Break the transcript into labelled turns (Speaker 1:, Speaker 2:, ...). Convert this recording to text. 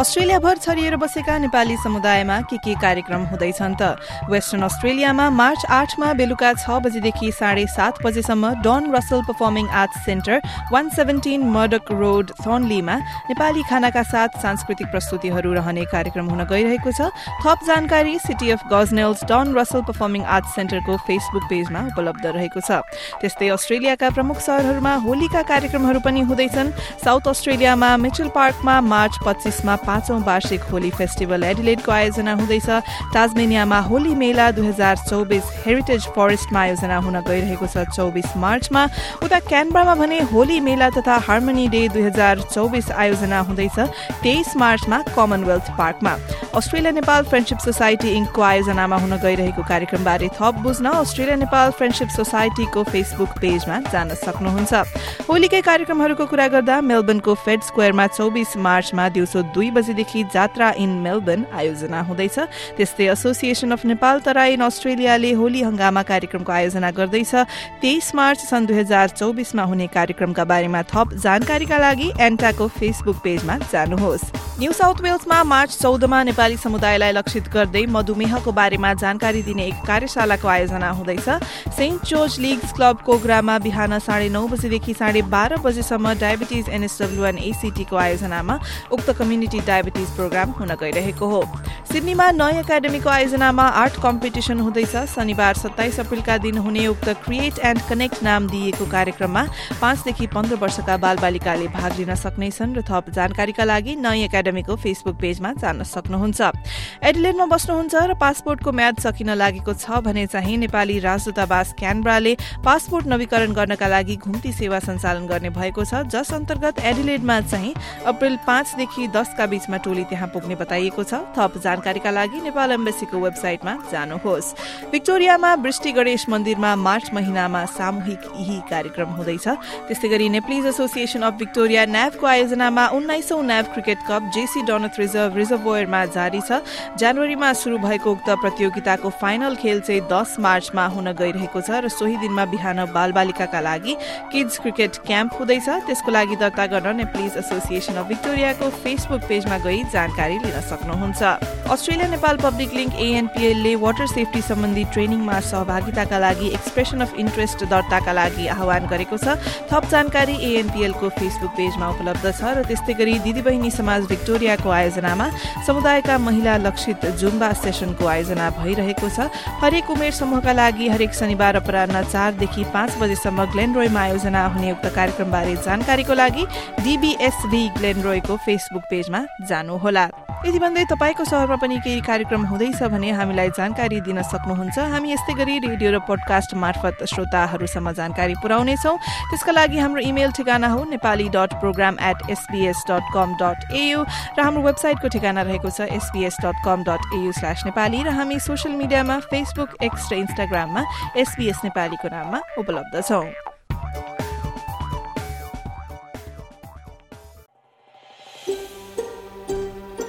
Speaker 1: अस्ट्रेलियाभर छरिएर बसेका नेपाली समुदायमा के के कार्यक्रम हुँदैछन् त? वेस्टर्न अस्ट्रेलियामा मार्च आठमा बेलुका छ बजेदेखि साढे सात बजेसम्म Don Russell Performing Arts Centre one seventeen Murdoch Road थोनलीमा Nepali खानाका साथ सांस्कृतिक प्रस्तुतिहरू रहने कार्यक्रम हुन गइरहेको छ। थप जानकारी City of Gosnells Don Russell Performing Arts सेन्टरको Facebook पेजमा उपलब्ध रहेको छ। त्यस्तै अस्ट्रेलियाका प्रमुख शहरहरूमा होलीका कार्यक्रमहरू पनि हुँदैछन्। साउथ अस्ट्रेलियामा मिचल पार्कमा मार्च पच्चीसमा पाँचौं वार्षिक होली फेस्टिभल एडिलेडको आयोजना हुँदैछ। टाजमेनियामा होली मेला दुई हजार चौबिस हेरिटेज फरेस्टमा आयोजना हुन गइरहेको छ चौबिस मार्चमा। उता क्यानब्रामा भने होली मेला तथा हार्मनी डे दुई हजार चौबिस आयोजना हुँदैछ तेइस मार्चमा कमनवेल्थ पार्कमा। अस्ट्रेलिया नेपाल फ्रेन्डसिप सोसाइटी इङ्कको आयोजनामा हुन गइरहेको कार्यक्रमबारे थप बुझ्न अस्ट्रेलिया नेपाल फ्रेन्डसिप सोसाइटीको फेसबुक पेजमा जान सक्नुहुन्छ होलीकै कार्यक्रमहरूको कुरा गर्दा मेलबर्नको फेड स्क्वेयरमा चौबिस मार्चमा दिउँसो दुई बजेदेखि जात्रा इन मेलबर्न आयोजना हुँदैछ त्यस्तै एसोसिएसन अफ नेपाल तराइन अस्ट्रेलियाले होली हंगामा कार्यक्रमको आयोजना गर्दैछ तेइस मार्च सन् दुई हजार चौबिसमा हुने कार्यक्रमका बारेमा थप जानकारीका लागि एन्टाको फेसबुक पेजमा जानुहोस् न्यू साउथ वेल्समा मार्च चौधमा नेपाली समुदायलाई लक्षित गर्दै मधुमेहको बारेमा जानकारी दिने एक कार्यशालाको आयोजना हुँदैछ। सेन्ट जर्ज लिग्स क्लब कोग्रामा बिहान साढे नौ बजेदेखि साढे बाह्र बजेसम्म डायबिटिज एनएसडब्ल्यू एसीटीको आयोजनामा उक्त कम्युनिटी डायबिटिज प्रोग्राम हुन गइरहेको हो। सिडनीमा नयाँ एकाडेमीको आयोजनामा आर्ट कम्पिटिसन हुँदैछ। शनिबार सत्ताइस अप्रेलका दिन हुने उक्त क्रिएट एण्ड कनेक्ट नाम दिइएको कार्यक्रममा पाँचदेखि पन्ध्र वर्षका बालबालिकाले भाग लिन सक्नेछन् र थप जानकारीका लागि नयाँ एकाडेमीको फेसबुक पेजमा जान सक्नुहुन्छ। एडिलेडमा बस्नुहुन्छ र पासपोर्टको म्याद सकिन लागेको छ भने चाहिँ नेपाली राजदूतावास क्यानब्राले पासपोर्ट नवीकरण गर्नका लागि घुम्ती सेवा सञ्चालन गर्ने भएको छ जस अन्तर्गत एडिलेडमा चाहिँ अप्रेल पाँचदेखि दसका बीचमा टोली त्यहाँ पुग्ने बताइएको छ। थप जानकारीका लागि नेपाल एम्बेसीको वेबसाइटमा जानुहोस्। भिक्टोरियामा वृष्टि गणेश मन्दिरमा मार्च महिनामा सामूहिक यही कार्यक्रम हुँदैछ। त्यस्तै गरी नेप्लिज एसोसिएसन अफ भिक्टोरिया न्याभको आयोजनामा उन्नाइसौं न्याभ क्रिकेट कप जेसी डोनथ रिजर्भ रिजर्भोयरमा जारी छ। जनवरीमा शुरू भएको उक्त प्रतियोगिताको फाइनल खेल चाहिँ दस मार्चमा हुन गइरहेको छ र सोही दिनमा बिहान बालबालिकाका लागि किड्स क्रिकेट क्याम्प हुँदैछ। त्यसको लागि दर्ता गर्न नेप्लिज एसोसिएसन अफ भिक्टोरियाको फेसबुक पेजमा गई जानकारी लिन सक्नुहुन्छ। अस्ट्रेलिया नेपाल पब्लिक लिङ्क एएनपिएलले वाटर सेफ्टी सम्बन्धी ट्रेनिङमा सहभागिताका लागि एक्सप्रेसन अफ इन्ट्रेस्ट दर्ताका लागि आह्वान गरेको छ। थप जानकारी एएनपिएलको फेसबुक पेजमा उपलब्ध छ र त्यस्तै गरी दिदीबहिनी समाज भिक्टोरियाको आयोजनामा समुदायका महिला लक्षित जुम्बा सेसनको आयोजना भइरहेको छ। हरेक उमेर समूहका लागि हरेक शनिबार अपराह चारदेखि पाँच बजेसम्म ग्लेनरोयमा आयोजना हुने उक्त कार्यक्रमबारे जानकारीको लागि डिबिएसभी ग्लेनरोयको फेसबुक पेजमा जानुहोला। यति भन्दै तपाईँको सहरमा पनि केही कार्यक्रम हुँदैछ भने हामीलाई जानकारी दिन सक्नुहुन्छ हामी यस्तै गरी रेडियो र पोडकास्ट मार्फत श्रोताहरूसम्म जानकारी पुर्याउनेछौ। त्यसका लागि हाम्रो इमेल ठेगाना हो Nepali dot program at SBS dot com dot AU र हाम्रो वेबसाइटको ठेगाना रहेको छ SBS dot com dot AU slash Nepali र हामी सोसियल मिडियामा फेसबुक एक्स र इन्स्टाग्राममा एसबिएस नेपालीको नाममा उपलब्ध छौँ।